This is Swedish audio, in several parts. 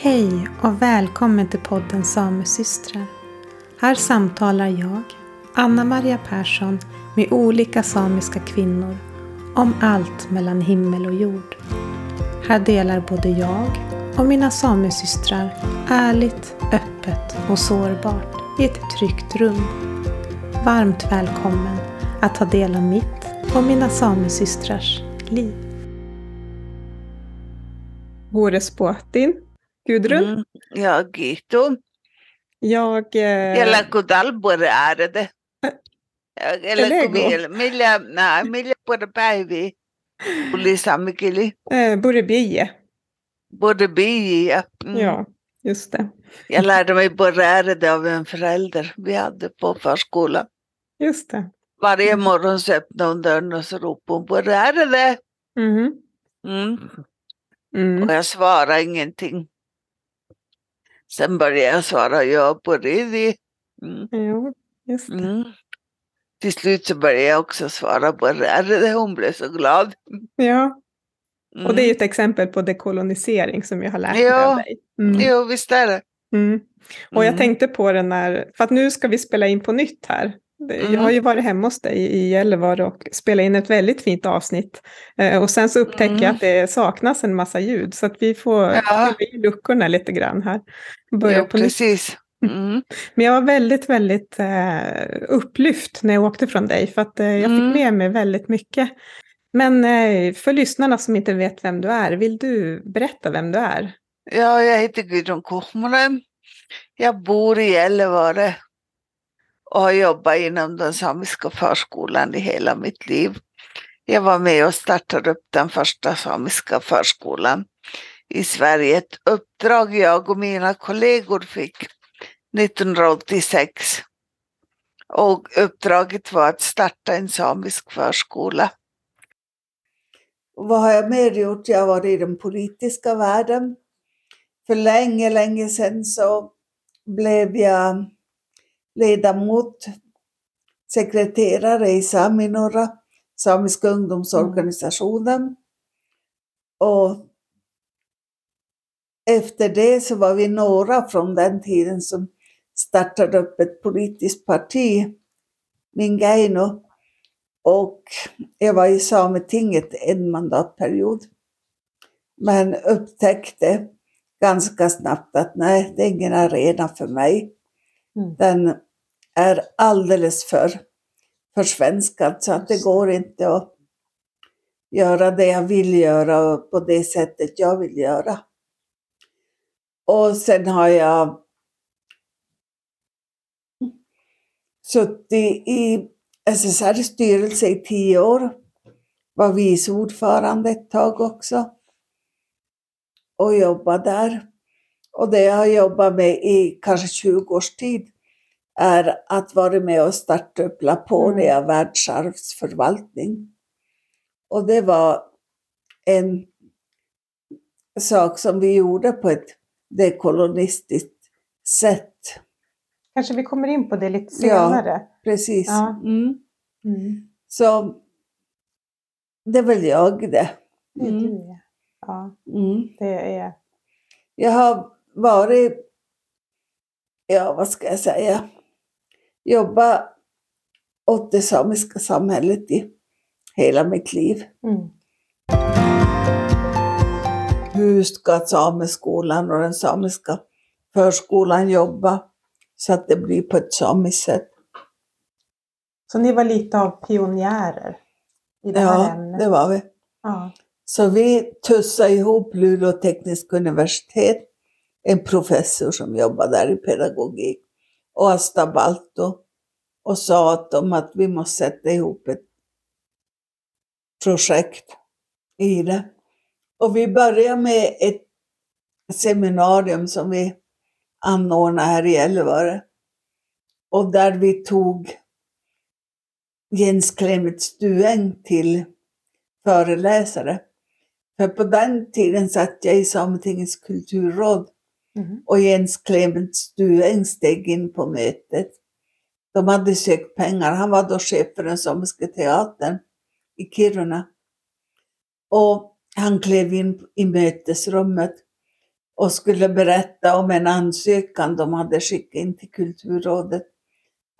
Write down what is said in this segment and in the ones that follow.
Hej och välkommen till podden Samesystrar. Här samtalar jag, Anna Maria Persson, med olika samiska kvinnor om allt mellan himmel och jord. Här delar både jag och mina samesystrar ärligt, öppet och sårbart i ett tryggt rum. Varmt välkommen att ta del av mitt och mina samesystrars liv. Vuorespuhtiin. Gudrun? Mm. Ja, Gitu. Jag... Eh, Eller kudalbore äärede. Eller. Millä, nää, millä puolta päiviä tuli saamikili? eh, Burebie. Både bi ja. Mm. Ja, just det. Jag lärde mig både ärede av en förälder vi hade på förskolan. Just det. Varje morgon så öppnade hon dörren och så ropade hon både ärede. Mhm. Mm. Mm. Och jag svarade ingenting. Sen började jag svara ja på det. Mm. Jo, just. Mm. Till slut så började jag också svara på det. Hon blev så glad. Ja, Mm. och det är ju ett exempel på dekolonisering som jag har lärt mig av dig. Mm. Jo, visst är det. Mm. Och jag Mm. tänkte på det när, för att nu ska vi spela in på nytt här. Det- Jag Mm. har ju varit hemma hos dig i Gällivare och spelat in ett väldigt fint avsnitt. Eh, och sen så upptäcker jag Mm. att det saknas en massa ljud. Så att vi får Ja. fylla i luckorna lite grann här. Börja Jo, på precis. Mm. Men jag var väldigt, väldigt eh, upplyft när jag åkte från dig. För att eh, jag Mm. fick med mig väldigt mycket. Men eh, för lyssnarna som inte vet vem du är, vill du berätta vem du är? Ja, jag heter Gudrun Kuhmonen. Jag bor i Gällivare och har jobbat inom den samiska förskolan i hela mitt liv. Jag var med och startade upp den första samiska förskolan i Sverige. Ett uppdrag jag och mina kollegor fick 1986. Och uppdraget var att starta en samisk förskola. Vad har jag mer gjort? Jag har varit i den politiska världen. För länge, länge sedan så blev jag ledamot, sekreterare i Saminora, Samiska ungdomsorganisationen. Och efter det så var vi några från den tiden som startade upp ett politiskt parti, Mingaino. Och jag var i Sametinget en mandatperiod. Men upptäckte ganska snabbt att nej, det är ingen arena för mig. Mm. Den är alldeles för försvenskad så att det går inte att göra det jag vill göra på det sättet jag vill göra. Och sen har jag suttit i SSRs styrelse i tio år. Var vice ordförande ett tag också. Och jobbat där. Och det jag har jobbat med i kanske 20 års tid är att vara med och starta upp Laponia världsarvsförvaltning. Och det var en sak som vi gjorde på ett dekolonistiskt sätt. Kanske vi kommer in på det lite Ja. senare. Precis. Ja. Mm. Mm. Så det är väl jag det. Det är Mm. du, ja. ja. Mm. Det är... Jag har varit, ja vad ska jag säga, jobbat åt det samiska samhället i hela mitt liv. Mm. Hur ska sameskolan och den samiska förskolan jobba så att det blir på ett samiskt sätt? Så ni var lite av pionjärer i det här Ja, ämnet? det var vi. Ja. Så vi tussade ihop Luleå tekniska universitet, en professor som jobbar där i pedagogik, och Asta Balto och sa åt dem att vi måste sätta ihop ett projekt i det. Och vi började med ett seminarium som vi anordnade här i Gällivare. Och där vi tog Jens Clemets Dueng till föreläsare. För på den tiden satt jag i Sametingets kulturråd Mhm. och Jens Clemens Dueng steg in på mötet. De hade sökt pengar. Han var då chef för den samiska teatern i Kiruna. Och han klev in i mötesrummet och skulle berätta om en ansökan de hade skickat in till Kulturrådet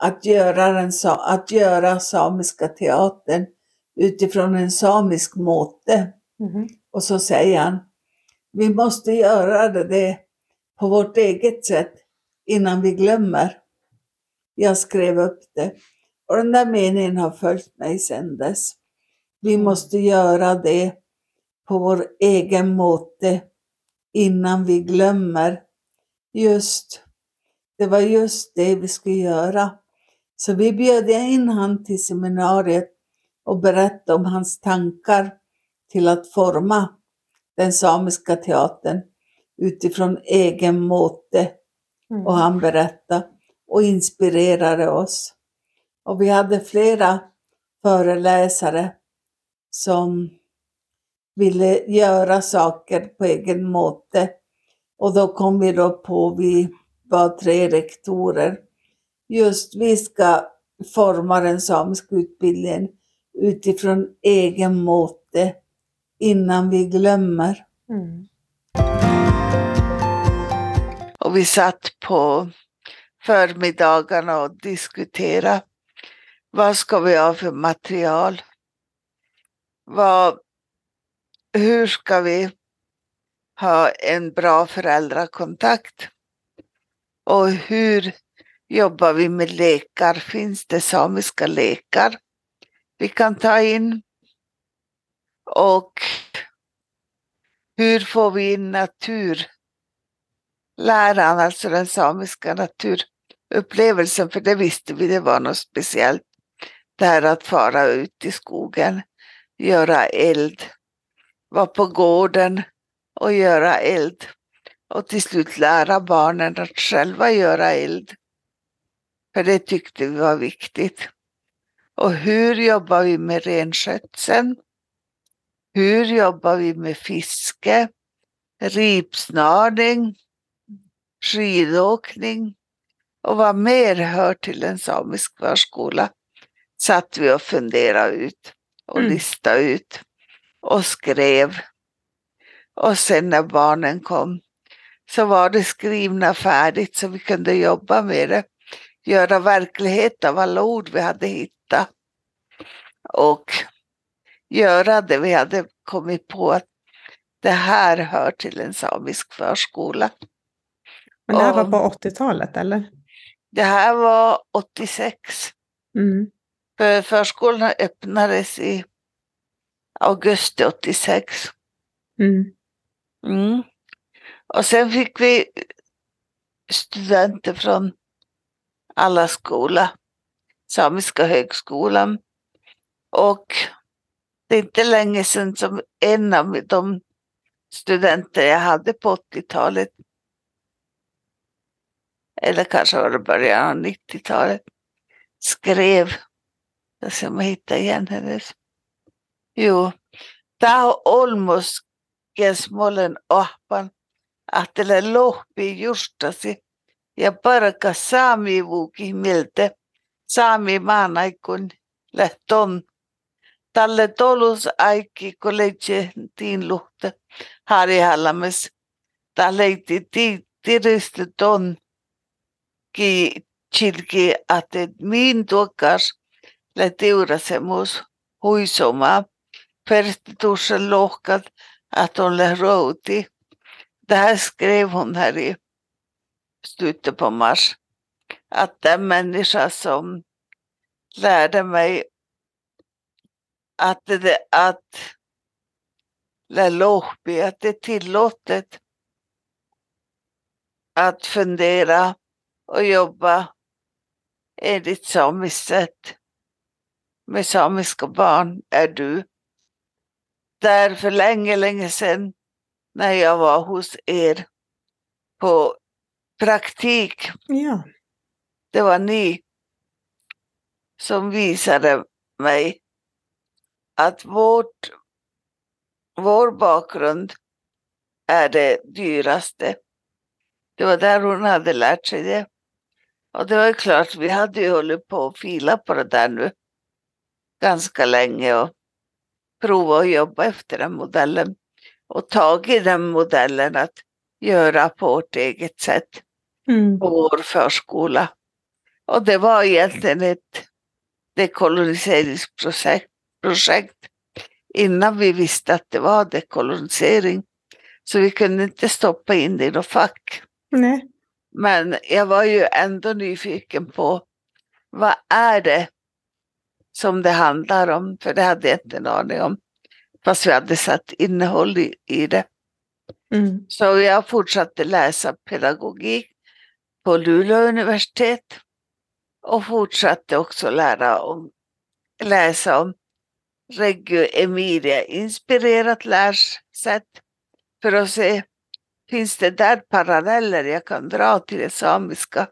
att göra, en, att göra samiska teatern utifrån en samisk måte. Mhm. Och så säger han, vi måste göra det på vårt eget sätt innan vi glömmer. Jag skrev upp det. Och den där meningen har följt mig sedan dess. Vi Mm. måste göra det på vår egen måte innan vi glömmer. Just, det var just det vi skulle göra. Så vi bjöd in han till seminariet och berättade om hans tankar till att forma den samiska teatern utifrån egen måte. Mm. Och han berättade och inspirerade oss. Och vi hade flera föreläsare som ville göra saker på egen måte. Och då kom vi då på, vi var tre rektorer, just vi ska forma den samiska utbildningen utifrån egen måte innan vi glömmer. Mm. Och vi satt på förmiddagarna och diskuterade vad ska vi ha för material? Vad, hur ska vi ha en bra föräldrakontakt? Och hur jobbar vi med lekar? Finns det samiska lekar vi kan ta in? Och hur får vi in naturläran, alltså den samiska naturupplevelsen, för det visste vi, det var något speciellt. Det här att fara ut i skogen, göra eld, vara på gården och göra eld och till slut lära barnen att själva göra eld. För det tyckte vi var viktigt. Och hur jobbar vi med renskötseln? Hur jobbar vi med fiske, ripsnarning, skidåkning och vad mer hör till en samisk förskola satt vi och funderade ut och Mm. listade ut och skrev. Och sen när barnen kom så var det skrivna färdigt så vi kunde jobba med det. Göra verklighet av alla ord vi hade hittat. Och göra det vi hade kommit på att det här hör till en samisk förskola. Men det här var Ja. på 80-talet eller? Det här var 86. Mm. För förskolan öppnades i augusti 86. Mm. Mm. Och sen fick vi studenter från alla skolor, Samiska högskolan. Och det är inte länge sedan som en av de studenter jag hade på 80-talet, eller kanske var det början av 90-talet, skrev, jag ska man hitta igen hennes, Joo, tämä on olmos kesmolen ahpan, ahtele lohpi justasi ja parka saami vuki milte. saami maanaikun lehton, Talle tolus aikki kolleitse tiin luhte. Harihallamis. Ta leiti tiristi ton. ki chilki ate min tuokas lä tiurasemus huisomaa. Perstitusen Lokat att hon. Det här skrev hon här i slutet på mars. Att den människa som lärde mig att, det, att Lohbi, att det är tillåtet att fundera och jobba enligt samiskt sätt med samiska barn är du. Där för länge, länge sedan när jag var hos er på praktik, Ja. det var ni som visade mig att vårt, vår bakgrund är det dyraste. Det var där hon hade lärt sig det. Och det var ju klart, vi hade ju hållit på att fila på det där nu ganska länge och prova att jobba efter den modellen. Och tagit den modellen att göra på vårt eget sätt Mm. på vår förskola. Och det var egentligen ett dekoloniseringsprojekt projekt innan vi visste att det var dekolonisering. Så vi kunde inte stoppa in det i något fack. Nej. Men jag var ju ändå nyfiken på vad är det som det handlar om? För det hade jag inte en aning om. Fast vi hade satt innehåll i, i det. Mm. Så jag fortsatte läsa pedagogik på Luleå universitet och fortsatte också lära om, läsa om Reggio Emilia inspirerat lärsätt för att se finns det där paralleller jag kan dra till det samiska.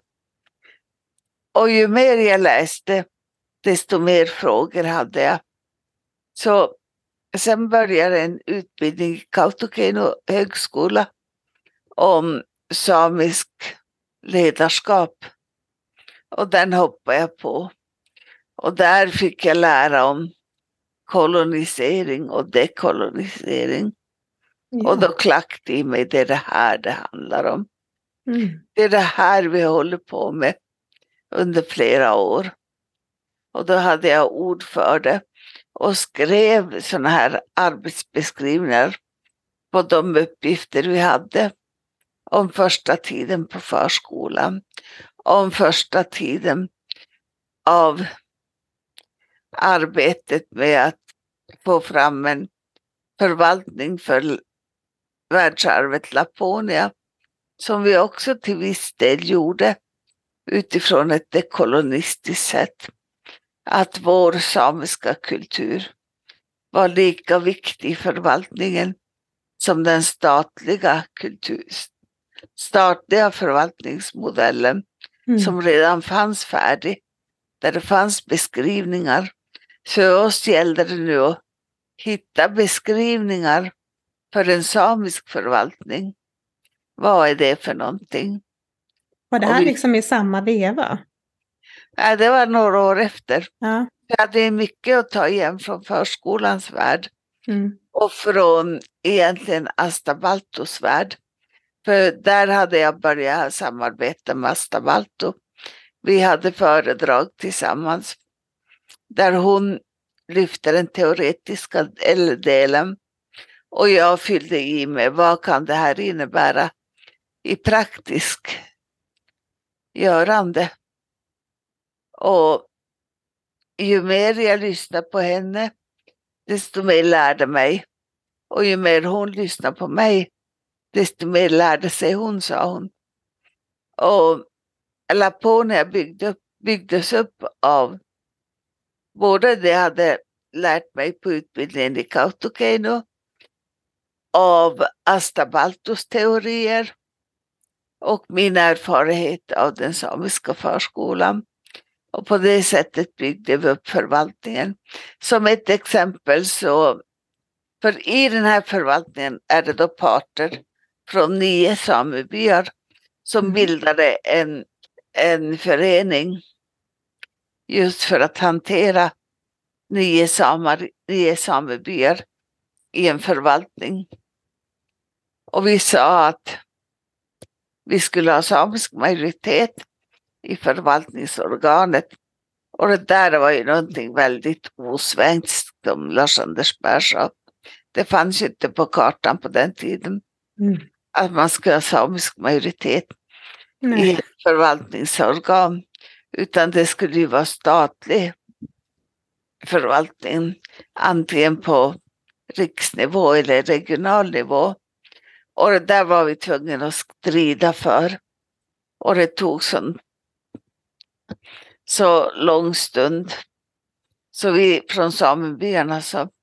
Och ju mer jag läste desto mer frågor hade jag. Så sen började en utbildning i Kautokeino högskola om samisk ledarskap. Och den hoppade jag på. Och där fick jag lära om kolonisering och dekolonisering. Ja. Och då klack det i mig, det är det här det handlar om. Mm. Det är det här vi håller på med under flera år. Och då hade jag ord för det och skrev sådana här arbetsbeskrivningar på de uppgifter vi hade om första tiden på förskolan, om första tiden av arbetet med att få fram en förvaltning för världsarvet Laponia som vi också till viss del gjorde utifrån ett dekolonistiskt sätt. Att vår samiska kultur var lika viktig i förvaltningen som den statliga, kultur, statliga förvaltningsmodellen Mm. som redan fanns färdig. Där det fanns beskrivningar. För oss gällde det nu att hitta beskrivningar för en samisk förvaltning. Vad är det för någonting? Var det här vi- liksom i samma veva? Nej, det var några år efter. Ja. Jag hade mycket att ta igen från förskolans värld Mm. och från egentligen Asta Baltos värld. För där hade jag börjat samarbeta med Asta Balto. Vi hade föredrag tillsammans där hon lyfte den teoretiska delen och jag fyllde i med vad kan det här innebära i praktisk görande. Och ju mer jag lyssnade på henne, desto mer lärde mig. Och ju mer hon lyssnade på mig, desto mer lärde sig hon, sa hon. Och Laponia byggde byggdes upp av både det jag hade lärt mig på utbildningen i Kautokeino, av Asta Baltos teorier och min erfarenhet av den samiska förskolan. Och på det sättet byggde vi upp förvaltningen. Som ett exempel så, för i den här förvaltningen är det då parter från nio samebyar som Mm. bildade en, en förening just för att hantera nio, samar, nio samebyar i en förvaltning. Och vi sa att vi skulle ha samisk majoritet i förvaltningsorganet. Och det där var ju någonting väldigt osvenskt som Lars-Anders sa. Det fanns ju inte på kartan på den tiden Mm. att man skulle ha samisk majoritet i Nej. ett förvaltningsorgan. Utan det skulle ju vara statlig förvaltning, antingen på riksnivå eller regional nivå. Och det där var vi tvungna att strida för. Och det tog sån, så lång stund. Så vi från samebyarna så alltså,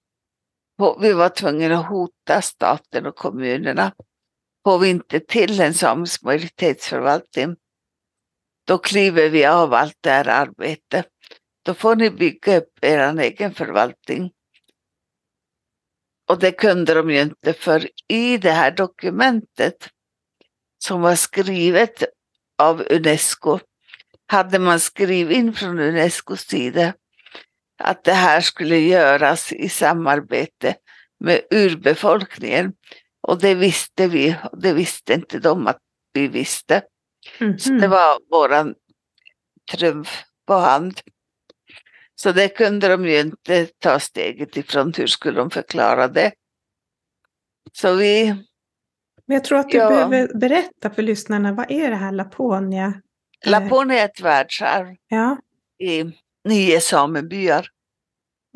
på- vi var tvungna att hota staten och kommunerna. Får vi inte till en samisk majoritetsförvaltning, då kliver vi av allt det här arbetet. Då får ni bygga upp er egen förvaltning. Och det kunde de ju inte för i det här dokumentet som var skrivet av Unesco hade man skrivit in från Unescos sida att det här skulle göras i samarbete med urbefolkningen. Och det visste vi och det visste inte de att vi visste. Så det Mhm. var våran trumf på hand. Så det kunde de ju inte ta steget ifrån. Hur skulle de förklara det? Så vi, Men jag tror att du Ja. behöver berätta för lyssnarna, vad är det här Laponia? Eh, Laponia är ett världsarv Ja. i nio samebyar.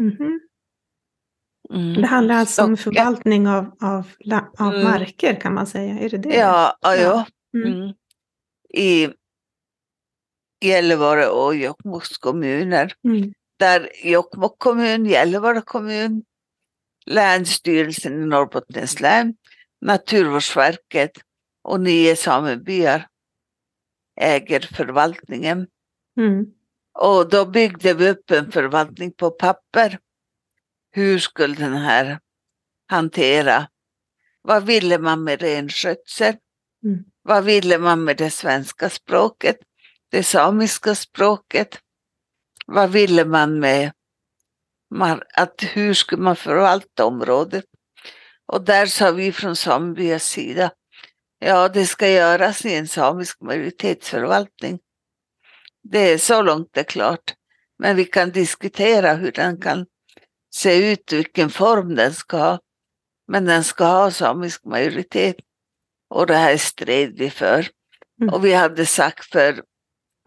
mhm. Mm. Det handlar alltså om förvaltning av, av, av Mm. marker kan man säga. Är det det? Ja, ja, Ja. Mm. Mm. I Gällivare och Jokkmokks kommuner. Mm. Där Jokkmokk kommun, Gällivare kommun, Länsstyrelsen i Norrbottens län, Naturvårdsverket och nio samebyar äger förvaltningen. Mm. Och då byggde vi upp en förvaltning på papper. Hur skulle den här hantera? Vad ville man med renskötsel? Mm. Vad ville man med det svenska språket? Det samiska språket? Vad ville man med att hur skulle man förvalta området? Och där sa vi från samebyars sida, ja det ska göras i en samisk majoritetsförvaltning. Det är så långt det är klart. Men vi kan diskutera hur den kan se ut, vilken form den ska ha. Men den ska ha samisk majoritet. Och det här stred vi för. Mm. Och vi hade sagt för,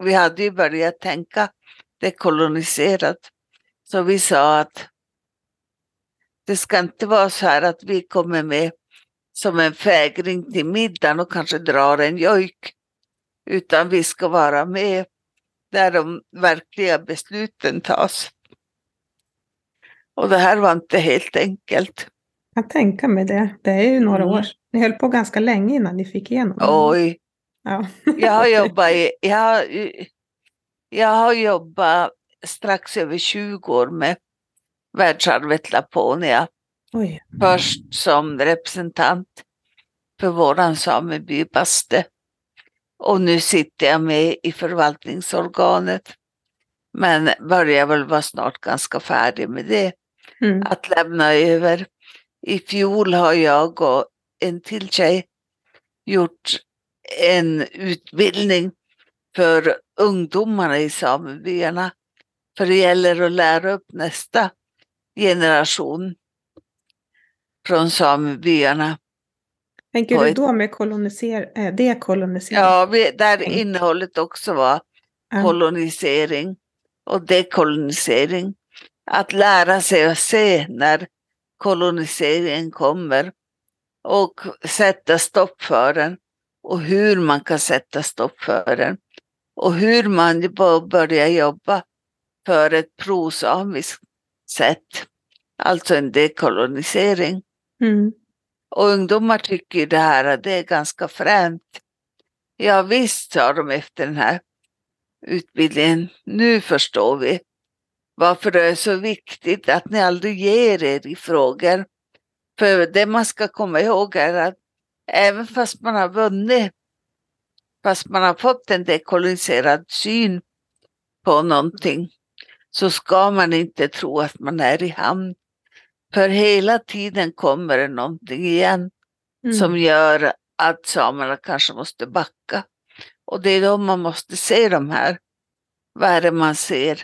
vi hade ju börjat tänka dekoloniserat. Så vi sa att det ska inte vara så här att vi kommer med som en fägring till middagen och kanske drar en jojk. Utan vi ska vara med där de verkliga besluten tas. Och det här var inte helt enkelt. Jag tänka mig det. Det är ju några Mm. år. Ni höll på ganska länge innan ni fick igenom det. Oj, Ja. jag har jobbat i, jag, har, jag har jobbat strax över 20 år med världsarvet Laponia. Oj. Först som representant för våran sameby Baste. Och nu sitter jag med i förvaltningsorganet. Men börjar väl vara snart ganska färdig med det. Mm. Att lämna över. I fjol har jag och en till tjej gjort en utbildning för ungdomarna i samebyarna. För det gäller att lära upp nästa generation från samebyarna. Tänker du då med koloniser äh, dekolonisering? Ja, där innehållet också var kolonisering och dekolonisering. Att lära sig att se när koloniseringen kommer och sätta stopp för den och hur man kan sätta stopp för den och hur man börjar jobba för ett prosamiskt sätt, alltså en dekolonisering. Mm. Och ungdomar tycker ju det här att det är ganska fränt. Ja visst, sa de efter den här utbildningen. Nu förstår vi varför det är så viktigt att ni aldrig ger er i frågor. För det man ska komma ihåg är att även fast man har vunnit, fast man har fått en dekoloniserad syn på någonting, så ska man inte tro att man är i hamn. För hela tiden kommer det någonting igen Mm. som gör att samerna kanske måste backa. Och det är då man måste se de här. Vad är det man ser?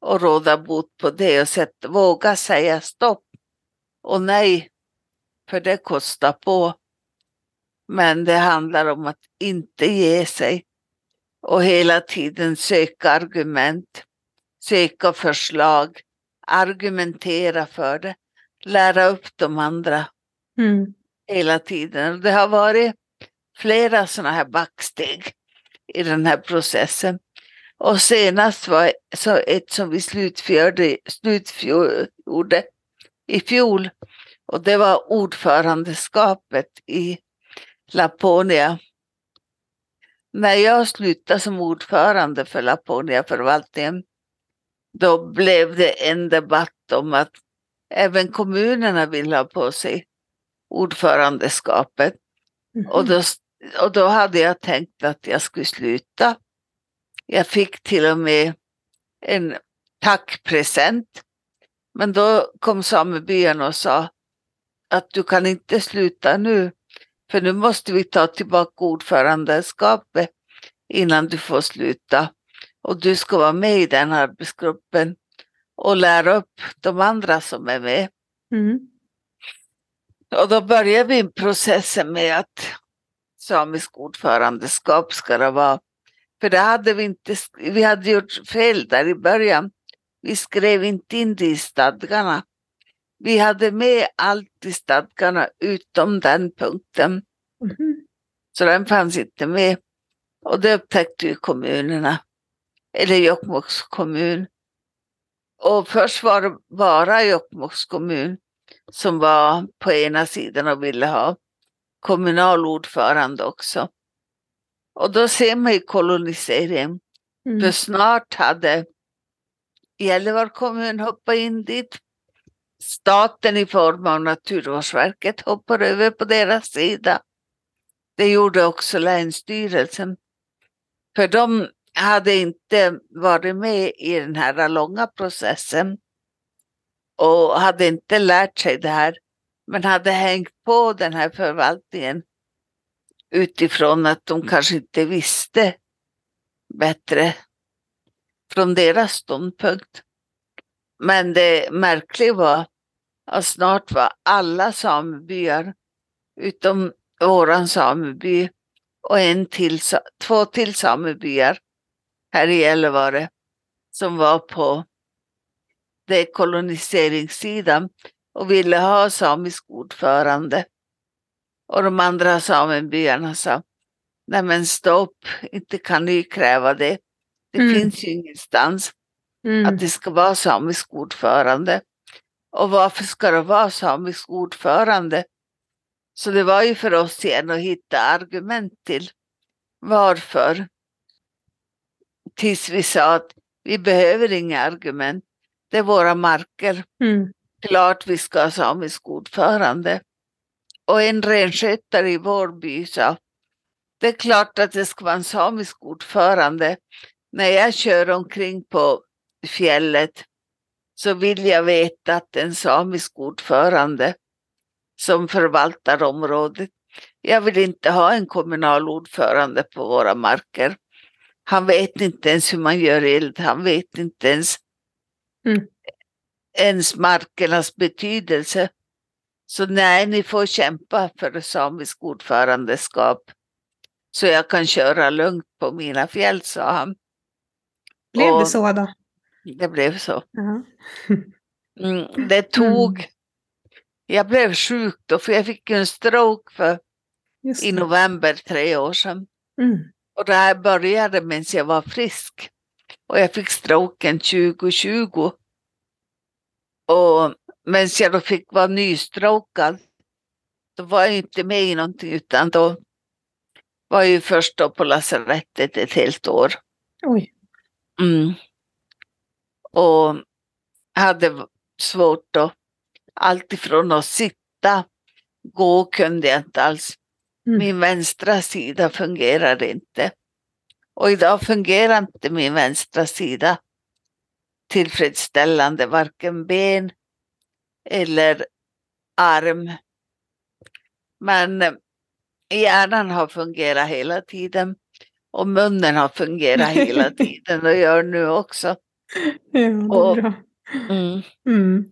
Och råda bot på det och sätta, våga säga stopp och nej. För det kostar på. Men det handlar om att inte ge sig. Och hela tiden söka argument. Söka förslag. Argumentera för det. Lära upp de andra Mm. hela tiden. Det har varit flera sådana här backsteg i den här processen. Och senast var så ett som vi slutförde, slutgjorde i fjol. Och det var ordförandeskapet i Laponia. När jag slutade som ordförande för Laponia-förvaltningen, då blev det en debatt om att även kommunerna vill ha på sig ordförandeskapet. Mhm. Och då, och då hade jag tänkt att jag skulle sluta. Jag fick till och med en tackpresent. Men då kom samebyarna och sa, att du kan inte sluta nu. För nu måste vi ta tillbaka ordförandeskapet innan du får sluta. Och du ska vara med i den arbetsgruppen och lära upp de andra som är med. Mm. Och då börjar vi processen med att samisk ordförandeskap ska det vara. För det hade vi inte, vi hade gjort fel där i början. Vi skrev inte in det i stadgarna. Vi hade med allt i stadgarna utom den punkten. Mhm. Så den fanns inte med. Och det upptäckte ju kommunerna. Eller Jokkmokks kommun. Och först var det bara Jokkmokks kommun som var på ena sidan och ville ha kommunalordförande också. Och då ser man ju kolonisering. För Mm. snart hade Gällivare kommun hoppat in dit. Staten i form av Naturvårdsverket hoppar över på deras sida. Det gjorde också Länsstyrelsen. För de hade inte varit med i den här långa processen och hade inte lärt sig det här men hade hängt på den här förvaltningen utifrån att de kanske inte visste bättre från deras ståndpunkt. Men det märkliga var att snart var alla samebyar utom våran sameby och en till, två till samebyar här i Gällivare som var på dekoloniseringssidan och ville ha samisk ordförande. Och de andra samebyarna sa, nej men stopp, inte kan ni kräva det. Det Mm. finns ju ingenstans Mm. att det ska vara samisk ordförande. Och varför ska det vara samisk ordförande? Så det var ju för oss igen att hitta argument till varför. Tills vi sa att vi behöver inga argument. Det är våra marker. Mm. Klart vi ska ha samisk ordförande. Och en renskötare i vår by sa, det är klart att det ska vara en samisk ordförande. När jag kör omkring på fjället så vill jag veta att det är en samisk ordförande som förvaltar området. Jag vill inte ha en kommunal ordförande på våra marker. Han vet inte ens hur man gör eld, han vet inte ens Mm. ens markernas betydelse. Så nej, ni får kämpa för samisk ordförandeskap. Så jag kan köra lugnt på mina fjäll, sa han. Blev det Och- så då? Det blev så. Ja. Mm, det tog... Jag blev sjuk då, för jag fick en stroke för, i det. november tre år sedan. Mm. Och det här började medan jag var frisk. Och jag fick stroken 2020. Och medan jag då fick vara nystrokad, då var jag inte med i någonting utan då var jag ju först då på lasarettet ett helt år. Oj. Mm. Och hade svårt då. Allt ifrån att sitta, gå kunde jag inte alls. Mm. Min vänstra sida fungerade inte. Och idag fungerar inte min vänstra sida tillfredsställande, varken ben eller arm. Men eh, hjärnan har fungerat hela tiden och munnen har fungerat hela tiden och gör nu också. Ja, Och-. Mm. Mm.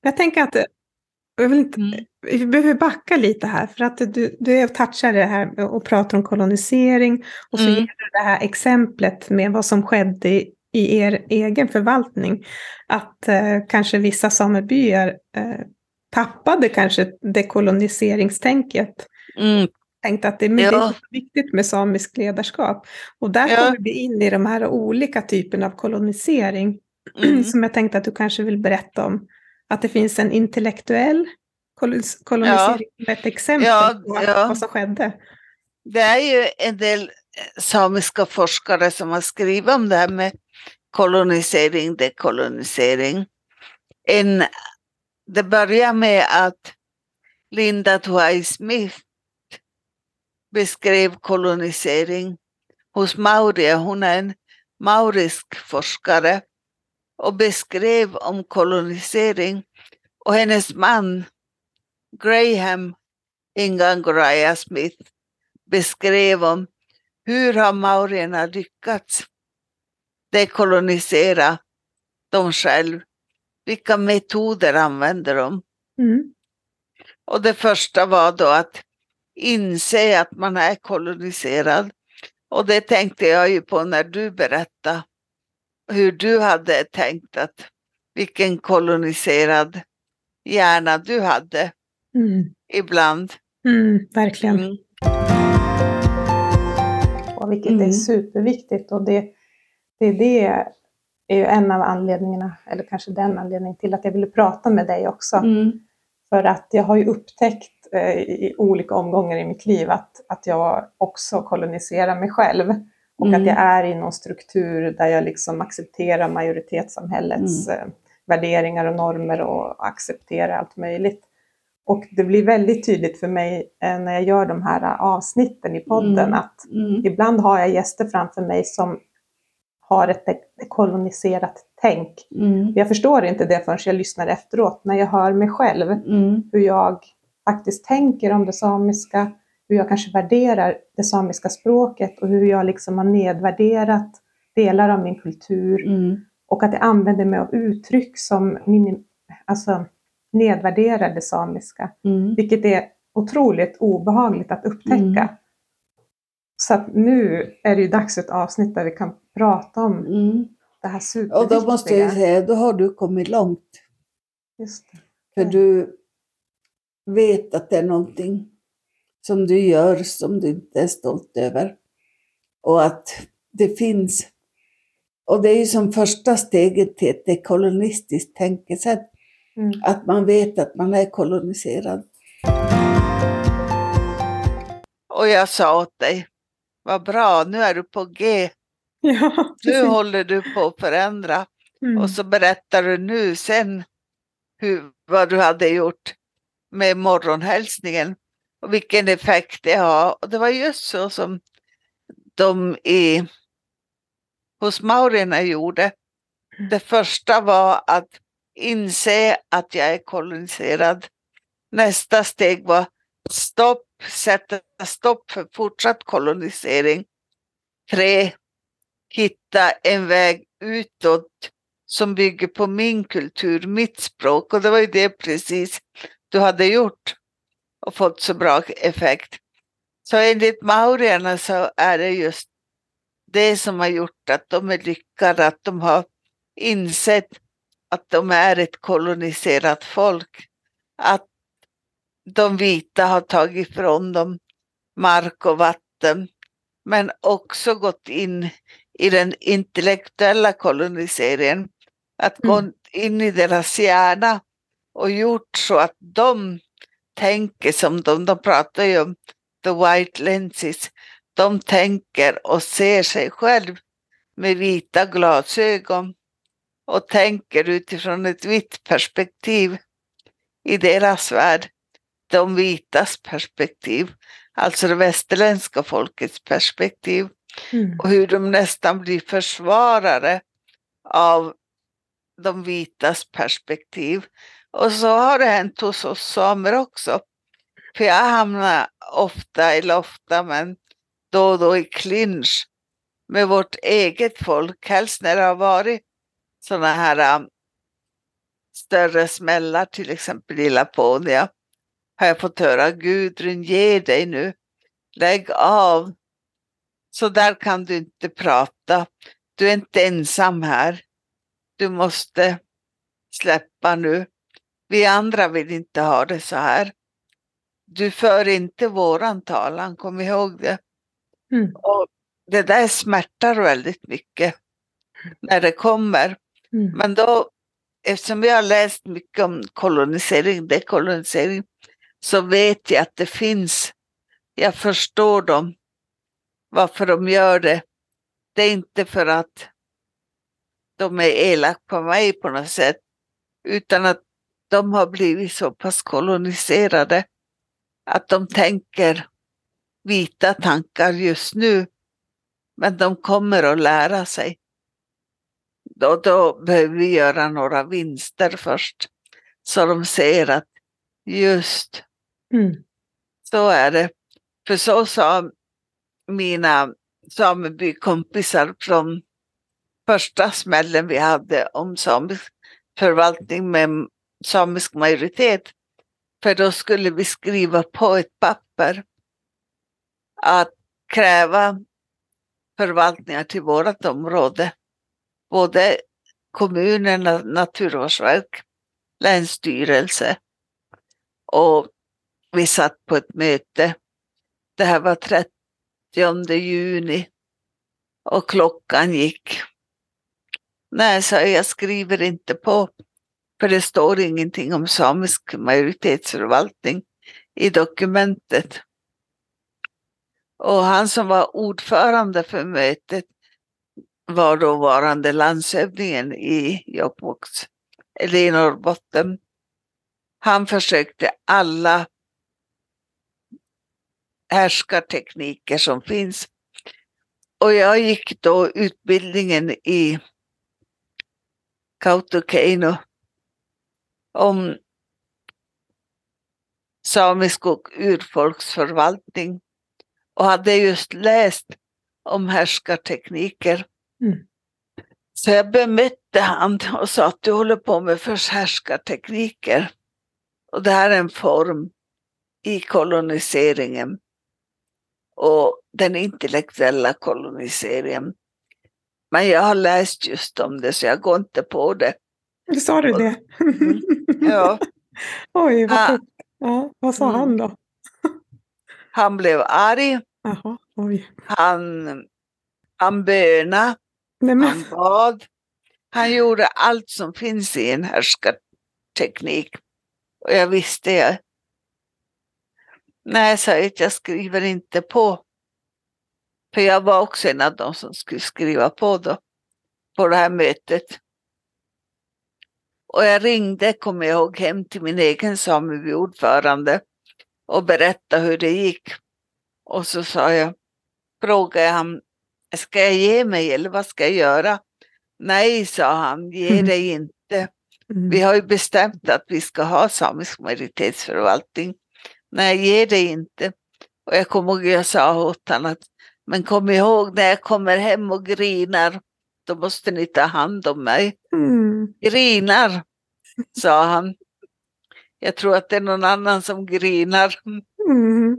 Jag tänker att jag vill inte, Mm. Vi behöver backa lite här för att du, du är och touchar det här och pratar om kolonisering och så Mm. ger du det här exemplet med vad som skedde i, i er egen förvaltning. Att eh, kanske vissa samebyar eh, tappade kanske dekoloniseringsstänket. Mm. Tänkte att det, är Ja. viktigt med samisk ledarskap. Och där Ja. kommer vi in i de här olika typerna av kolonisering Mm. som jag tänkte att du kanske vill berätta om. Att det finns en intellektuell kolonis- kolonisering, som ett exempel Ja, på ja. vad som skedde. Det är ju en del samiska forskare som har skrivit om det här med kolonisering, dekolonisering. En, det börjar med att Linda Tuai Smith beskrev kolonisering hos maurier. Hon är en maurisk forskare och beskrev om kolonisering. Och hennes man Graham Ingangoraya Smith beskrev om hur har maurierna lyckats dekolonisera dem själv? Vilka metoder använder de? Mm. Och det första var då att inse att man är koloniserad. Och det tänkte jag ju på när du berättade hur du hade tänkt att vilken koloniserad hjärna du hade Mm. ibland. Mm, verkligen. Mm. Och vilket är Mm. superviktigt. Och det, det, det är ju en av anledningarna, eller kanske den anledningen till att jag ville prata med dig också. Mm. För att jag har ju upptäckt eh, i olika omgångar i mitt liv att, att jag också koloniserar mig själv. Och Mm. att jag är i någon struktur där jag liksom accepterar majoritetssamhällets Mm. eh, värderingar och normer och accepterar allt möjligt. Och det blir väldigt tydligt för mig eh, när jag gör de här eh, avsnitten i podden Mm. att Mm. ibland har jag gäster framför mig som har ett koloniserat tänk. Mm. Jag förstår inte det förrän jag lyssnar efteråt, när jag hör mig själv Mm. hur jag faktiskt tänker om det samiska, hur jag kanske värderar det samiska språket och hur jag liksom har nedvärderat delar av min kultur Mm. och att jag använder mig av uttryck som minim, alltså, nedvärderar det samiska, Mm. vilket är otroligt obehagligt att upptäcka. Mm. Så att nu är det ju dags för ett avsnitt där vi kan prata om Mm. det här Och superviktiga. då måste jag säga, då har du kommit långt. Just det. För du vet att det är någonting som du gör som du inte är stolt över. Och att det finns. Och det är ju som första steget till ett dekolonistiskt tänkesätt. Mm. Att man vet att man är koloniserad. Och jag sa åt dig, vad bra, nu är du på G. Ja, Nu håller du på att förändra. Mm. Och så berättar du nu sen hur, vad du hade gjort med morgonhälsningen och vilken effekt det har. Och det var just så som de i, hos maurierna gjorde. Mm. Det första var att inse att jag är koloniserad. Nästa steg var stopp, sätta stopp för fortsatt kolonisering. Tre, hitta en väg utåt som bygger på min kultur, mitt språk. Och det var ju det precis du hade gjort och fått så bra effekt. Så enligt maurierna så är det just det som har gjort att de är lyckade, att de har insett att de är ett koloniserat folk. Att de vita har tagit ifrån dem mark och vatten, men också gått in i den intellektuella koloniseringen. Att gå Mm. in i deras hjärna och gjort så att de tänker som de, de pratar ju om the white lenses. De tänker och ser sig själv med vita glasögon och tänker utifrån ett vitt perspektiv i deras värld. De vitas perspektiv, alltså det västerländska folkets perspektiv Mm. och hur de nästan blir försvarare av de vitas perspektiv. Och så har det hänt hos oss samer också. För jag hamnar ofta, eller ofta, men då och då i clinch med vårt eget folk, helst när det har varit sådana här um, större smällar, till exempel i Laponia, har jag fått höra Gudrun, ge dig nu, lägg av. Så där kan du inte prata. Du är inte ensam här. Du måste släppa nu. Vi andra vill inte ha det så här. Du för inte våran talan, kom ihåg det. Mm. Och det där smärtar väldigt mycket när det kommer. Mm. Men då, eftersom jag har läst mycket om kolonisering, dekolonisering, så vet jag att det finns, jag förstår dem, varför de gör det. Det är inte för att de är elaka på mig på något sätt, utan att de har blivit så pass koloniserade att de tänker vita tankar just nu, men de kommer att lära sig. Då, då behöver vi göra några vinster först, så de ser att just Mm. Så är det. För så sa mina samebykompisar från första smällen vi hade om samisk förvaltning med samisk majoritet. För då skulle vi skriva på ett papper att kräva förvaltningar till vårt område. Både kommunerna, Naturvårdsverk, Länsstyrelse och vi satt på ett möte. Det här var 30 juni och klockan gick. Nej, sa jag, jag skriver inte på. För det står ingenting om samisk majoritetsförvaltning i dokumentet. Och han som var ordförande för mötet var dåvarande landshövdingen i Jokkmokks, eller i Norrbotten. Han försökte alla härskartekniker som finns. Och jag gick då utbildningen i Kautokeino om samisk och urfolksförvaltning och hade just läst om härskartekniker. Mm. Så jag bemötte han och sa att du håller på med förshärskartekniker. Och det här är en form i koloniseringen och den intellektuella koloniseringen. Men jag har läst just om det så jag går inte på det. Sa du det? Mm. Ja. Oj, vad, Ah. ja, vad sa han då? Han blev arg, Jaha, oj. han, han bönade, Nej, men, han bad. Han gjorde allt som finns i en härskarteknik. Och jag visste jag. Nej, sa jag, jag skriver inte på. För jag var också en av de som skulle skriva på då. På det här mötet. Och jag ringde, kommer jag ihåg, hem till min egen samebyordförande och berättade hur det gick. Och så sa jag, frågade jag han, ska jag ge mig eller vad ska jag göra? Nej, sa han, ge Mm. dig inte. mm. Vi har ju bestämt att vi ska ha samisk majoritetsförvaltning. Nej, ge dig inte. Och jag kommer ihåg jag sa åt honom att men kom ihåg när jag kommer hem och grinar, då måste ni ta hand om mig. Mm. Grinar, sa han. Jag tror att det är någon annan som grinar. Mm.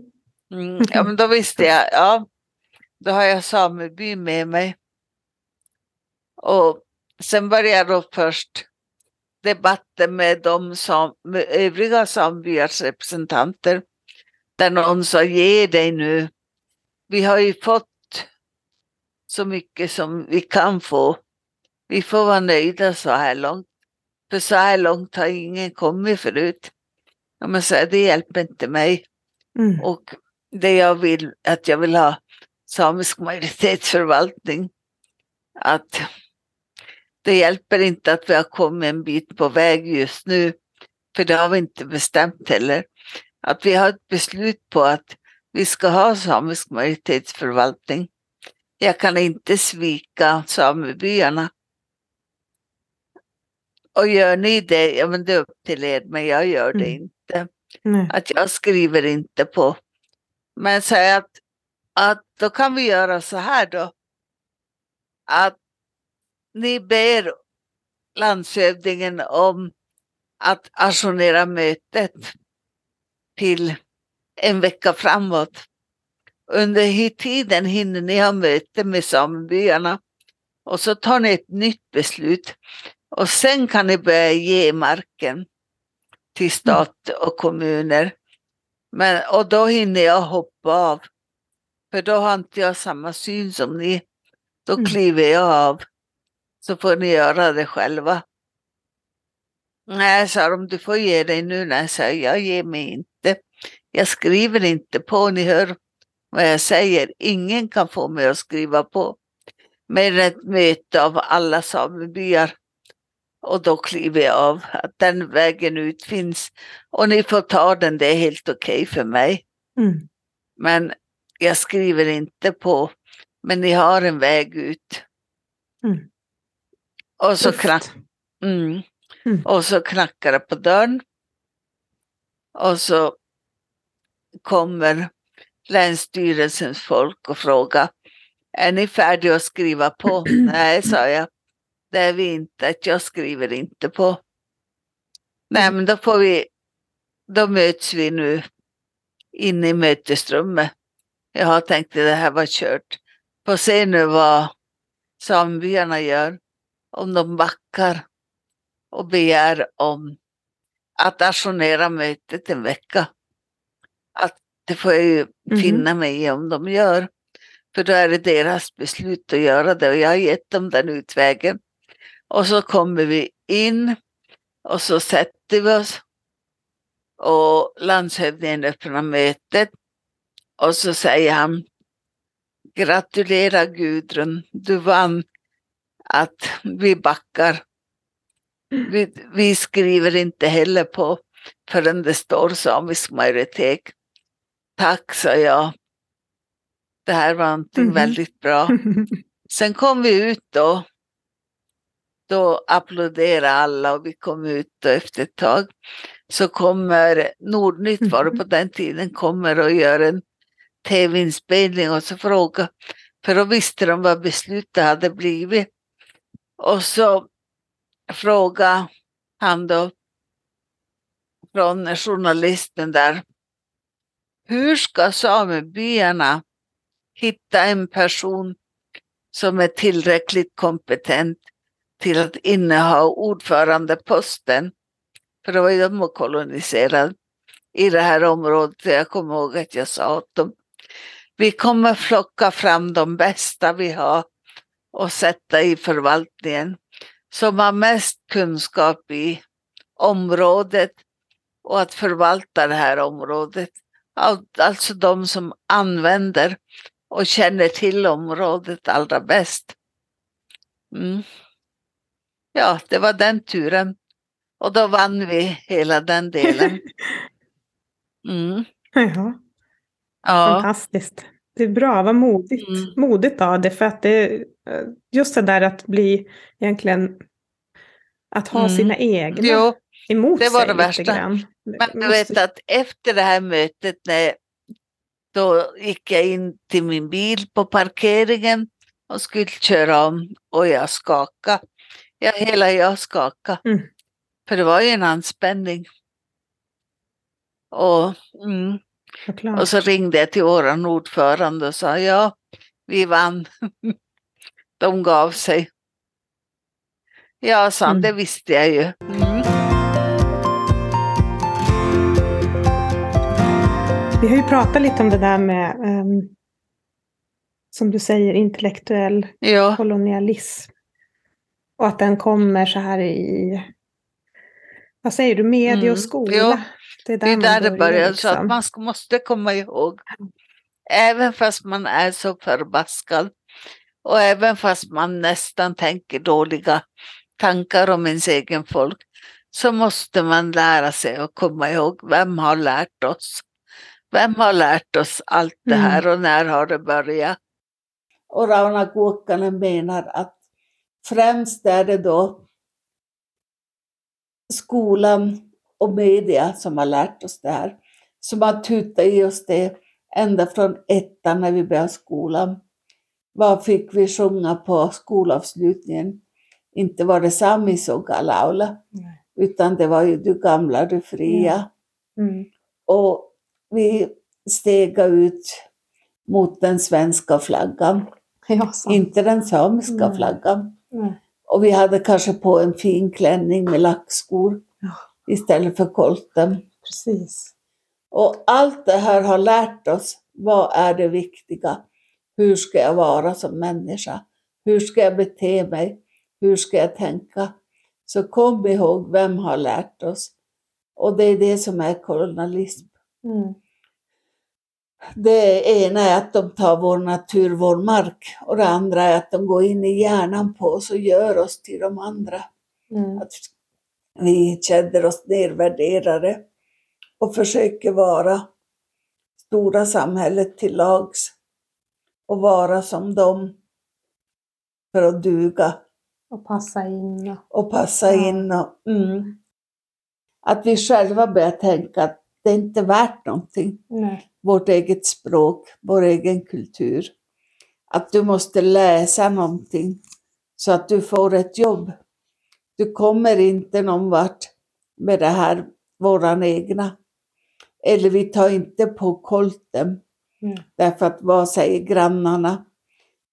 Mm, ja, men då visste jag, ja, då har jag sameby med mig. Och sen började då först debatten med de sam, med övriga sambyars representanter. Där någon sa, ge dig nu. Vi har ju fått så mycket som vi kan få. Vi får vara nöjda så här långt. För så här långt har ingen kommit förut. Ja, men så här, det hjälper inte mig. Mm. Och det jag vill, att jag vill ha samisk majoritetsförvaltning. Att det hjälper inte att vi har kommit en bit på väg just nu, för det har vi inte bestämt heller. Att vi har ett beslut på att vi ska ha samisk majoritetsförvaltning. Jag kan inte svika samebyarna. Och gör ni det, ja men det är upp till er, men jag gör det Mm. inte Nej. att jag skriver inte på. Men säg att, att då kan vi göra så här då. Att ni ber landshövdingen om att ajournera mötet till en vecka framåt. Under tiden hinner ni ha möte med samebyarna och så tar ni ett nytt beslut och sen kan ni börja ge marken till stat och kommuner. Men, och då hinner jag hoppa av. För då har inte jag samma syn som ni. Då Mm. kliver jag av. Så får ni göra det själva. Nej, sa de, du får ge dig nu. Nej, sa jag, jag ger mig inte. Jag skriver inte på, ni hör vad jag säger. Ingen kan få mig att skriva på. Med ett möte av alla samebyar. Och då kliver jag av. Att den vägen ut finns. Och ni får ta den, det är helt okej för mig. Mm. Men jag skriver inte på. Men ni har en väg ut. Mm. Och så, knack, mm. Mm. och så knackar det på dörren. Och så kommer Länsstyrelsens folk och frågar är ni färdiga att skriva på? Nej, sa jag. Det är vi inte, jag skriver inte på. Nej, men då får vi, då möts vi nu inne i mötesrummet. Jag har tänkt att det här var kört. Få se nu vad samebyarna gör. Om de backar och begär om att ajournera mötet en vecka. Att det får jag ju Mhm. finna mig i om de gör. För då är det deras beslut att göra det och jag har gett dem den utvägen. Och så kommer vi in och så sätter vi oss och landshövdingen öppnar mötet och så säger han Gratulerar Gudrun, du vann att vi backar. Vi, vi skriver inte heller på förrän det står samisk majoritet. Tack, sa jag. Det här var någonting Mhm. väldigt bra. Sen kom vi ut då. Då applåderade alla och vi kom ut och efter ett tag så kommer Nordnytt var det på den tiden, kommer och gör en tv-inspelning och så frågar, för då visste de vad beslutet hade blivit. Och så frågade han då från journalisten där, hur ska samebyarna hitta en person som är tillräckligt kompetent till att inneha ordförandeposten? För då var ju de koloniserade i det här området. Jag kommer ihåg att jag sa åt dem, vi kommer flocka fram de bästa vi har och sätta i förvaltningen som har mest kunskap i området och att förvalta det här området. Al- Alltså de som använder och känner till området allra bäst. Mm. Ja, det var den turen. Och då vann vi hela den delen. Mm. Ja, fantastiskt. Det är bra, vad modigt. Mm. Modigt av det, för att det eh, just det där att bli egentligen att ha Mm. sina egna Jo, emot det var sig det värsta. grann. men du vet att efter det här mötet när då gick jag in till min bil på parkeringen och skulle köra om och jag skakade. Ja, hela jag skakade. Mm. För det var ju en anspänning. Och, mm, Såklart. och så ringde jag till våran ordförande och sa ja, vi vann. De gav sig. Ja, sa han, Mm. det visste jag ju. Mm. Vi har ju pratat lite om det där med, ehm, som du säger, intellektuell Ja, kolonialism. Och att den kommer så här i, vad säger du, media Mm, och skola. ja. Det är det är man där det börjar. Så att liksom. man ska- måste komma ihåg, även fast man är så förbaskad och även fast man nästan tänker dåliga tankar om ens egen folk, så måste man lära sig att komma ihåg vem har lärt oss. Vem har lärt oss allt det Mm. här och när har det börjat? Och Rauno Kuokkanen menar att främst är det då skolan och media som har lärt oss det här. Som har tutat i oss det ända från ettan när vi började skolan. Vad fick vi sjunga på skolavslutningen? Inte var det Sami Laula, Nej. utan det var ju Du gamla, du fria. Mm. Och vi stega ut mot den svenska flaggan, Ja, inte den samiska Nej. flaggan. Och vi hade kanske på en fin klänning med lackskor. Istället för kolten. Precis. Och allt det här har lärt oss, vad är det viktiga? Hur ska jag vara som människa? Hur ska jag bete mig? Hur ska jag tänka? Så kom ihåg, vem har lärt oss? Och det är det som är kolonialism. Mm. Det ena är att de tar vår natur, vår mark. Och det andra är att de går in i hjärnan på oss och gör oss till de andra. Mm. Att vi känner oss nedvärderade och försöker vara stora samhället till lags och vara som dem för att duga Och passa in. Och... passa Ja. in. Och, mm, att vi själva börjar tänka att det är inte värt någonting. Nej. Vårt eget språk, vår egen kultur. Att du måste läsa någonting så att du får ett jobb. Du kommer inte någon vart med det här, våran egna. Eller vi tar inte på kolten. Mm. Därför att vad säger grannarna?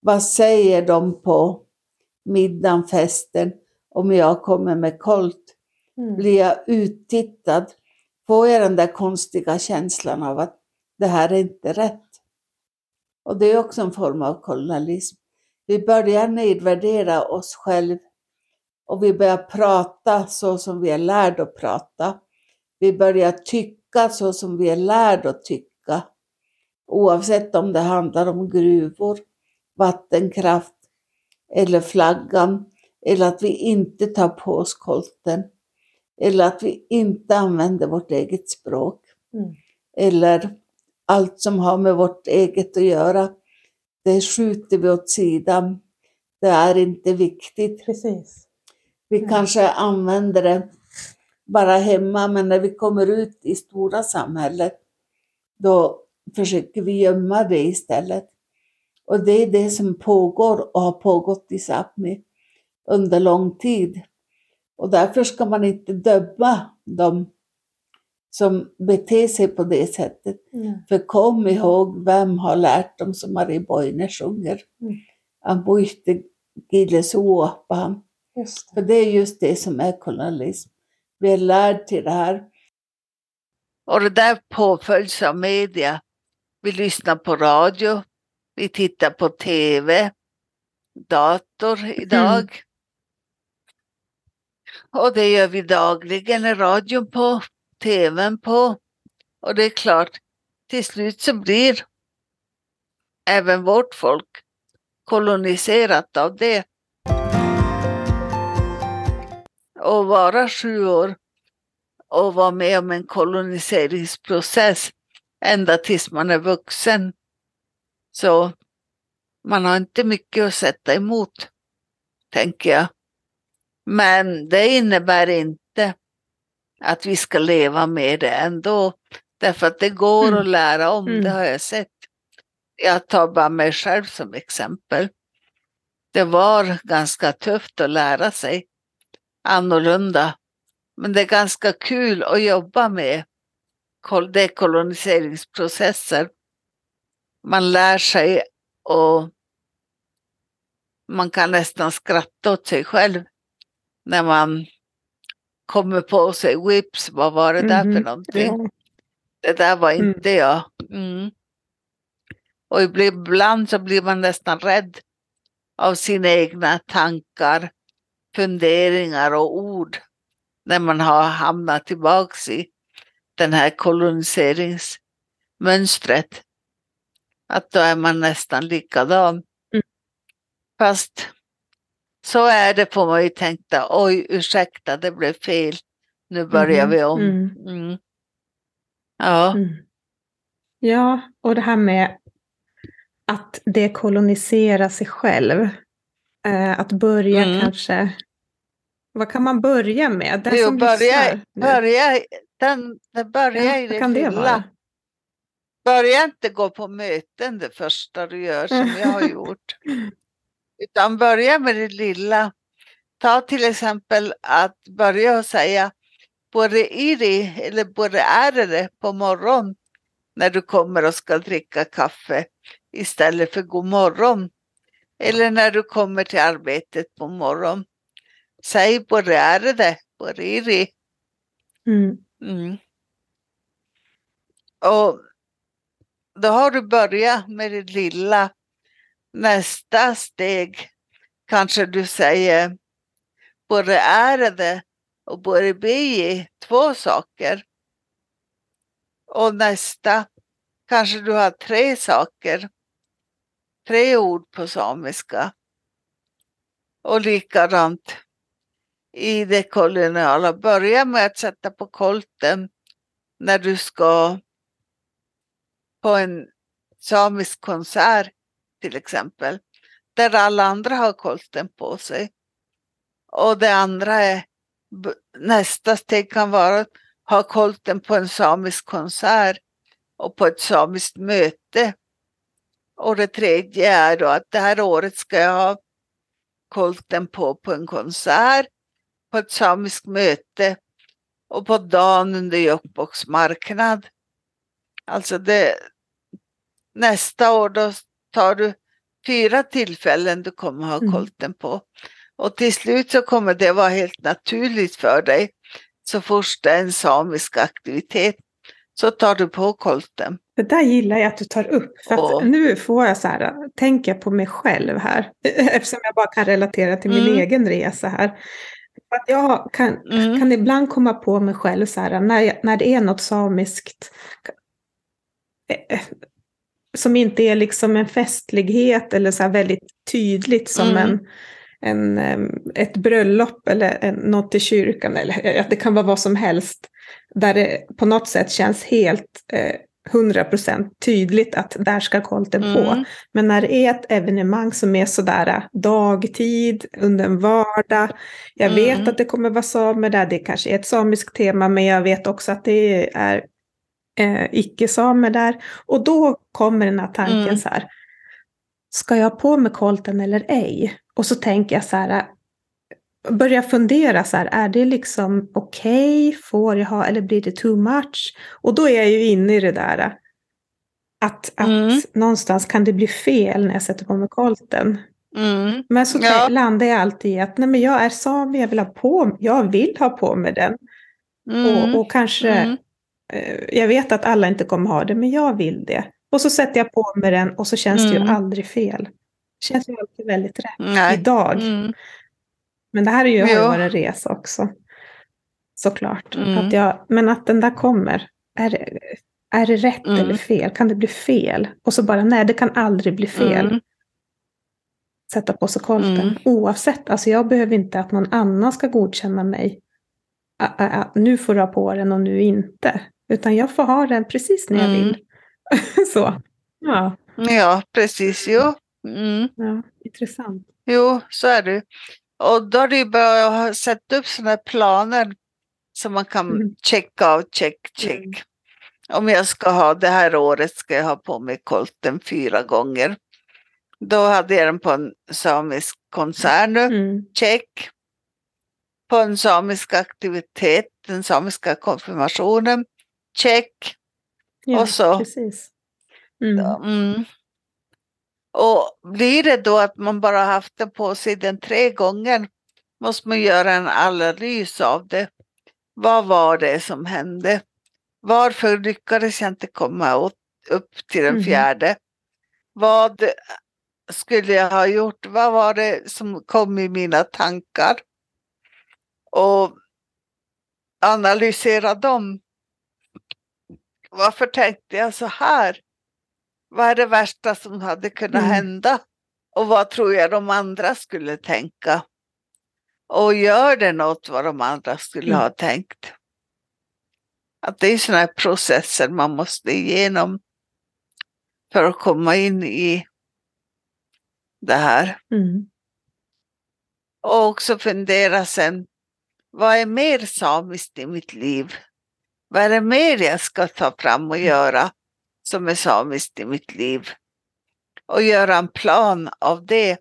Vad säger de på middagen, festen, om jag kommer med kolt? Mm. Blir jag uttittad? Får jag den där konstiga känslan av att det här är inte rätt? Och det är också en form av kolonialism. Vi börjar nedvärdera oss själva och vi börjar prata så som vi är lärda att prata. Vi börjar tycka så som vi är lärda att tycka. Oavsett om det handlar om gruvor, vattenkraft eller flaggan. Eller att vi inte tar på oss kolten. Eller att vi inte använder vårt eget språk. Mm. Eller allt som har med vårt eget att göra. Det skjuter vi åt sidan. Det är inte viktigt. Precis. Vi Mm. kanske använder det bara hemma, men när vi kommer ut i stora samhället, då försöker vi gömma det istället. Och det är det som pågår och har pågått i Sápmi under lång tid. Och därför ska man inte döma dem som beter sig på det sättet. Mm. För kom ihåg, vem har lärt dem som Marie Boine sjunger? Mm. Ambuiste Gilesuopan. Just För det. det är just det som är kolonialism. Vi är lärd till det här. Och det där påföljs av media. Vi lyssnar på radio, vi tittar på tv, dator idag. Och det gör vi dagligen, radion på, tvn på. Och det är klart, till slut så blir även vårt folk koloniserat av det. Och vara sju år och vara med om en koloniseringsprocess ända tills man är vuxen. Så man har inte mycket att sätta emot, tänker jag. Men det innebär inte att vi ska leva med det ändå. Därför att det går Mm. att lära om, Mm. det har jag sett. Jag tar bara mig själv som exempel. Det var ganska tufft att lära sig annorlunda. Men det är ganska kul att jobba med kol- dekoloniseringsprocesser. Man lär sig och man kan nästan skratta åt sig själv när man kommer på sig, whips, vad var det där för Mhm. någonting? Ja. Det där var Mm. inte jag. Mm. Och ibland så blir man nästan rädd av sina egna tankar, funderingar och ord när man har hamnat tillbaks i den här koloniseringsmönstret. Att då är man nästan likadan. Mm. Fast så är det får man ju tänka, oj ursäkta det blev fel, nu börjar Mhm. vi om. Mm. Mm. Ja. Mm. Ja, och det här med att dekolonisera sig själv. Eh, att börja Mm. kanske... Vad kan man börja med? Den Jo, som börja, börja, den, den börjar Ja, i det kan det lilla. vara? Börja inte gå på möten det första du gör som jag har gjort. Utan börja med det lilla. Ta till exempel att börja och säga både iri eller både är det på morgon när du kommer och ska dricka kaffe istället för god morgon. Eller när du kommer till arbetet på morgon. Säg både är det, både iri. Mm. Mm. Och då har du börjat med det lilla. Nästa steg kanske du säger både är det och både bi, två saker. Och nästa kanske du har tre saker. Tre ord på samiska. Och likadant i det koloniala. Börja med att sätta på kolten när du ska på en samisk konsert till exempel. Där alla andra har kolten på sig. Och det andra är, nästa steg kan vara att ha kolten på en samisk konsert och på ett samiskt möte. Och det tredje är då att det här året ska jag ha kolten på på en konsert, på ett samiskt möte och på dagen under Jokkmokks marknad. Alltså det, nästa år då tar du fyra tillfällen du kommer ha Mm. kolten på. Och till slut så kommer det vara helt naturligt för dig. Så fort det är en samisk aktivitet så tar du på kolten. Det där gillar jag att du tar upp. För nu får jag så här, tänka på mig själv här. Eftersom jag bara kan relatera till min Mm. egen resa här. Att jag kan, Mm. kan ibland komma på mig själv så här, när, jag, när det är något samiskt som inte är liksom en festlighet eller så väldigt tydligt som Mm. en, en, ett bröllop eller en, något i kyrkan. Eller att det kan vara vad som helst. Där det på något sätt känns helt eh, 100% tydligt att där ska kolten på. Mm. Men när det är ett evenemang som är sådär äh, dagtid, under en vardag. Jag vet Mm. att det kommer vara samer där, det kanske är ett samiskt tema, men jag vet också att det är eh, icke-samer där. Och då kommer den här tanken Mm. så här, ska jag på mig kolten eller ej? Och så tänker jag så här, börjar fundera så här, är det liksom okej, får jag ha, eller blir det too much? Och då är jag ju inne i det där, äh, att, att Mm. någonstans kan det bli fel när jag sätter på mig kolten. Mm. Men så Ja. landar jag alltid i att nej, men jag är sami, jag vill ha på, jag vill ha på mig den. Mm. Och, och kanske, Mm. eh, jag vet att alla inte kommer ha det, men jag vill det. Och så sätter jag på mig den och så känns det ju Mm. aldrig fel. Det känns ju alltid väldigt rätt Nej. idag. Men det här är ju, har ju Ja. varit en resa också. Såklart. Mm. Att jag, men att den där kommer. Är det, är det rätt Mm. eller fel? Kan det bli fel? Och så bara, nej det kan aldrig bli fel. Mm. Sätta på sig kolten. Mm. Oavsett, alltså jag behöver inte att någon annan ska godkänna mig. Ä- ä- ä, nu får du ha på den och nu inte. Utan jag får ha den precis när jag Mm. vill. så. Ja, Ja, precis. Jo. Mm. ja, intressant. jo, så är det. Och då har du börjat sätta upp sådana här planer som man kan Mm. checka av, check, check. Mm. Om jag ska ha det här året ska jag ha på mig kolten fyra gånger. Då hade jag den på en samisk konsert nu, Mm. check. På en samisk aktivitet, den samiska konfirmationen, check. Ja, Och så- Precis. Mm. Mm. Och blir det då att man bara haft den på sig den tre gånger måste man göra en analys av det. Vad var det som hände? Varför lyckades jag inte komma åt, upp till den Mhm. fjärde? Vad skulle jag ha gjort? Vad var det som kom i mina tankar? Och analysera dem. Varför tänkte jag så här? Vad är det värsta som hade kunnat Mm. hända? Och vad tror jag de andra skulle tänka? Och gör det något vad de andra skulle Mm. ha tänkt? Att det är sådana här processer man måste igenom för att komma in i det här. Mm. Och också fundera sen, vad är mer samiskt i mitt liv? Vad är det mer jag ska ta fram och göra som är samiskt i mitt liv? Och göra en plan av det.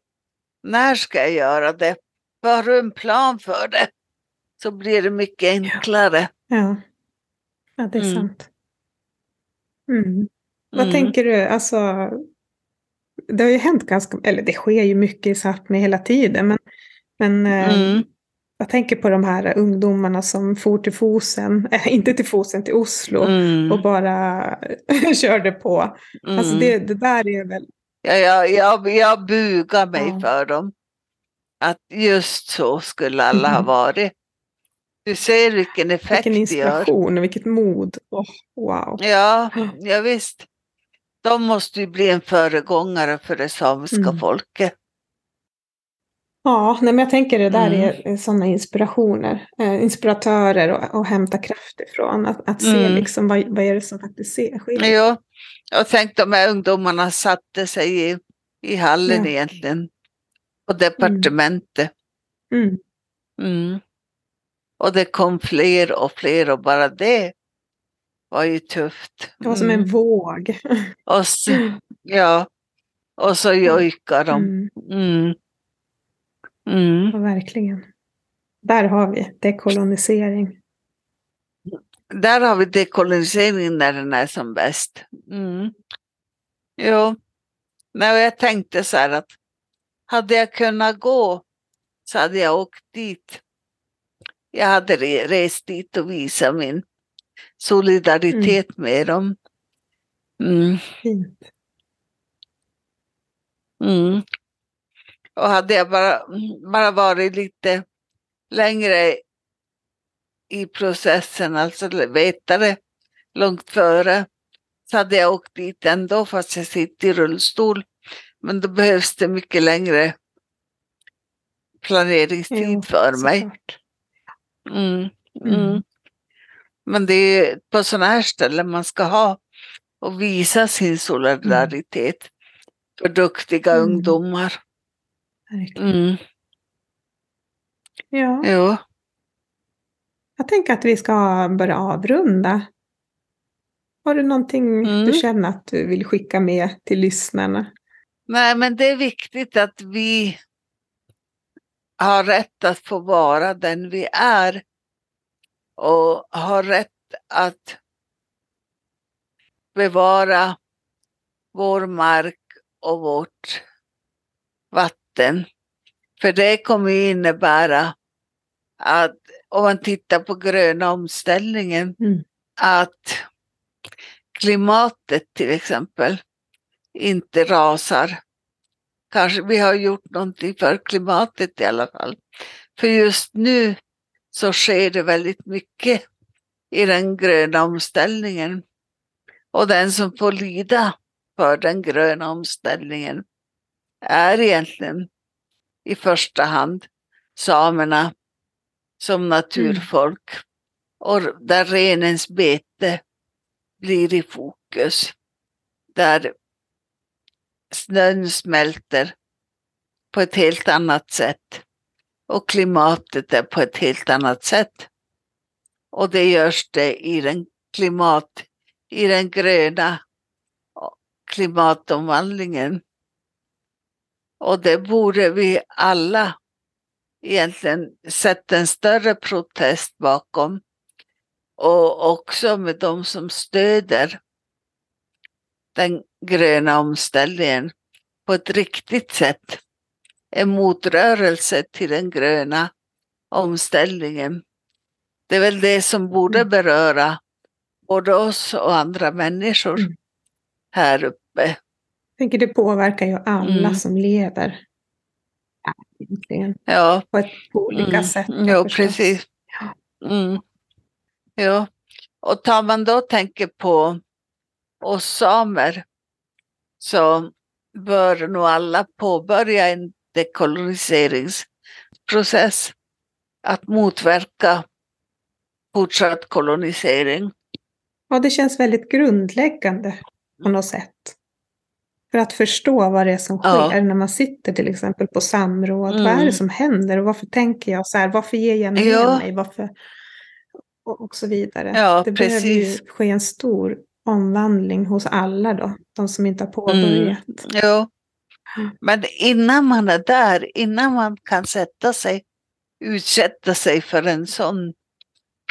När ska jag göra det? Har du en plan för det? Så blir det mycket enklare. Ja. ja, det är Mm. sant. Mm. Vad Mm. tänker du, alltså, det har ju hänt ganska, eller det sker ju mycket i Sápmi hela tiden, men, men eh, Mm. Jag tänker på de här ungdomarna som for till Fosen, äh, inte till Fosen, till Oslo, Mm. och bara körde på. Alltså Mm. det, det där är väl, Ja, jag, jag, jag bugar mig Ja. för dem. Att just så skulle alla ha Mhm. varit. Du ser vilken effekt vilken det gör. inspiration och vilket mod. Åh, wow. Ja, ja, visst. De måste ju bli en föregångare för det samiska Mm. folket. Ja, nej, men jag tänker det där Mm. är sådana inspirationer, eh, inspiratörer och, och hämta kraft ifrån. Att, att se Mm. liksom vad, vad är det som faktiskt ser, sker. Jo, och tänk de här ungdomarna satte sig i, i hallen Ja. egentligen. På departementet. Mm. Mm. Och det kom fler och fler och bara det var ju tufft. Det var som en Mm. våg. Och så, ja, och så jojkar de. Mm, Mm. Mm. ja, verkligen. Där har vi dekolonisering. Där har vi dekoloniseringen när den är som bäst. Mm. Jo, Nej, jag tänkte så här att hade jag kunnat gå så hade jag åkt dit. Jag hade re- rest dit och visat min solidaritet med dem. Mm. Fint. Mm. Och hade jag bara, bara varit lite längre i processen, alltså vetare långt före, så hade jag åkt dit ändå fast jag sitter i rullstol. Men då behövs det mycket längre planeringstid Jo, för mig. Mm. Mm. Mm. Men det är på sådana här ställen man ska ha och visa sin solidaritet för duktiga Mm. ungdomar. Verkligen. Mm. Ja, Jo. jag tänker att vi ska börja avrunda. Har du någonting Mm. du känner att du vill skicka med till lyssnarna? Nej, men det är viktigt att vi har rätt att få vara den vi är och har rätt att bevara vår mark och vårt vatten. För det kommer ju innebära att om man tittar på gröna omställningen Mm. att klimatet till exempel inte rasar. Kanske vi har gjort någonting för klimatet i alla fall. För just nu så sker det väldigt mycket i den gröna omställningen. Och den som får lida för den gröna omställningen är egentligen i första hand samerna som naturfolk. Och där renens bete blir i fokus. Där snön smälter på ett helt annat sätt och klimatet är på ett helt annat sätt. Och det görs det i den klimat, i den gröna klimatomvandlingen. Och det borde vi alla egentligen sätta en större protest bakom. Och också med de som stöder den gröna omställningen på ett riktigt sätt. En motrörelse till den gröna omställningen. Det är väl det som borde Mm. beröra både oss och andra människor Mm. här uppe. Tänker det påverkar ju alla Mm. som lever egentligen. Ja, På, ett, på olika mm. sätt. Ja, förstås. precis. Mm. Ja, och tar man då tänker på oss samer så bör nog alla påbörja en dekoloniseringsprocess. Att motverka fortsatt kolonisering. Ja, det känns väldigt grundläggande på något sätt. För att förstå vad det är som Ja. sker när man sitter till exempel på samråd. Vad är Mm. det som händer och varför tänker jag så här? Varför ger jag med Ja. mig? Varför? Och, och så vidare. Ja, det behöver ju precis. ske en stor omvandling hos alla då. De som inte har påbörjat. Jo. Men innan man är där, innan man kan sätta sig, utsätta sig för en sån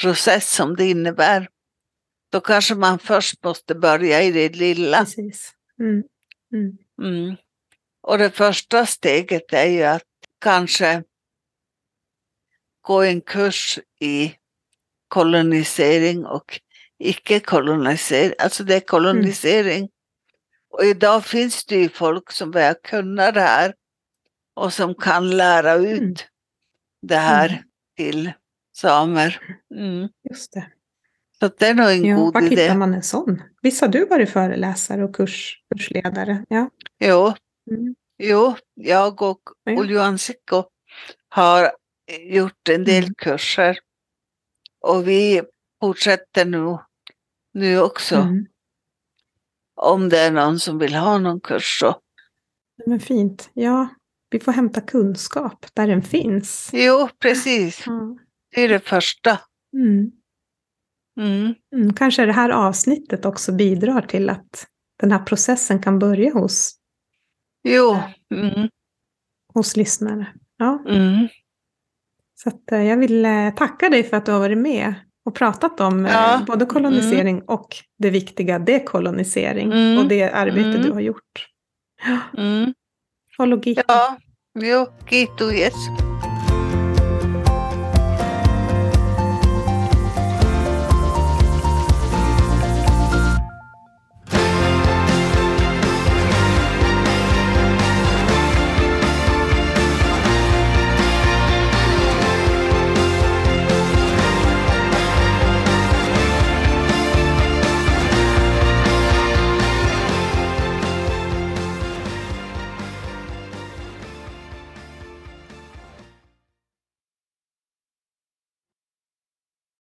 process som det innebär, då kanske man först måste börja i det lilla. Precis. Mm. Mm. Mm. Och det första steget är ju att kanske gå en kurs i kolonisering och icke-kolonisering, alltså det är kolonisering. Och idag finns det ju folk som börjar kunna det här och som kan lära ut Mm. det här Mm. till samer. Mm. Just det. Så det är nog en Ja, god var idé. hittar man en sån? Visst har du varit föreläsare och kurs, kursledare? Ja. Jo, Mm. jo, jag och Ja. Uljuan Sikko har gjort en del Mm. kurser. Och vi fortsätter nu, nu också. Mm. Om det är någon som vill ha någon kurs så. Men fint. Ja, vi får hämta kunskap där den finns. Jo, precis. Det är det första. Mm. Mm. Mm, kanske det här avsnittet också bidrar till att den här processen kan börja hos, Jo. Mm. hos lyssnare. Ja, Mm. så att, eh, jag vill eh, tacka dig för att du har varit med och pratat om eh, Ja. både kolonisering och det viktiga dekolonisering Mm. och det arbete Mm. du har gjort. Mm. Och logik. Ja, jo, kiitos.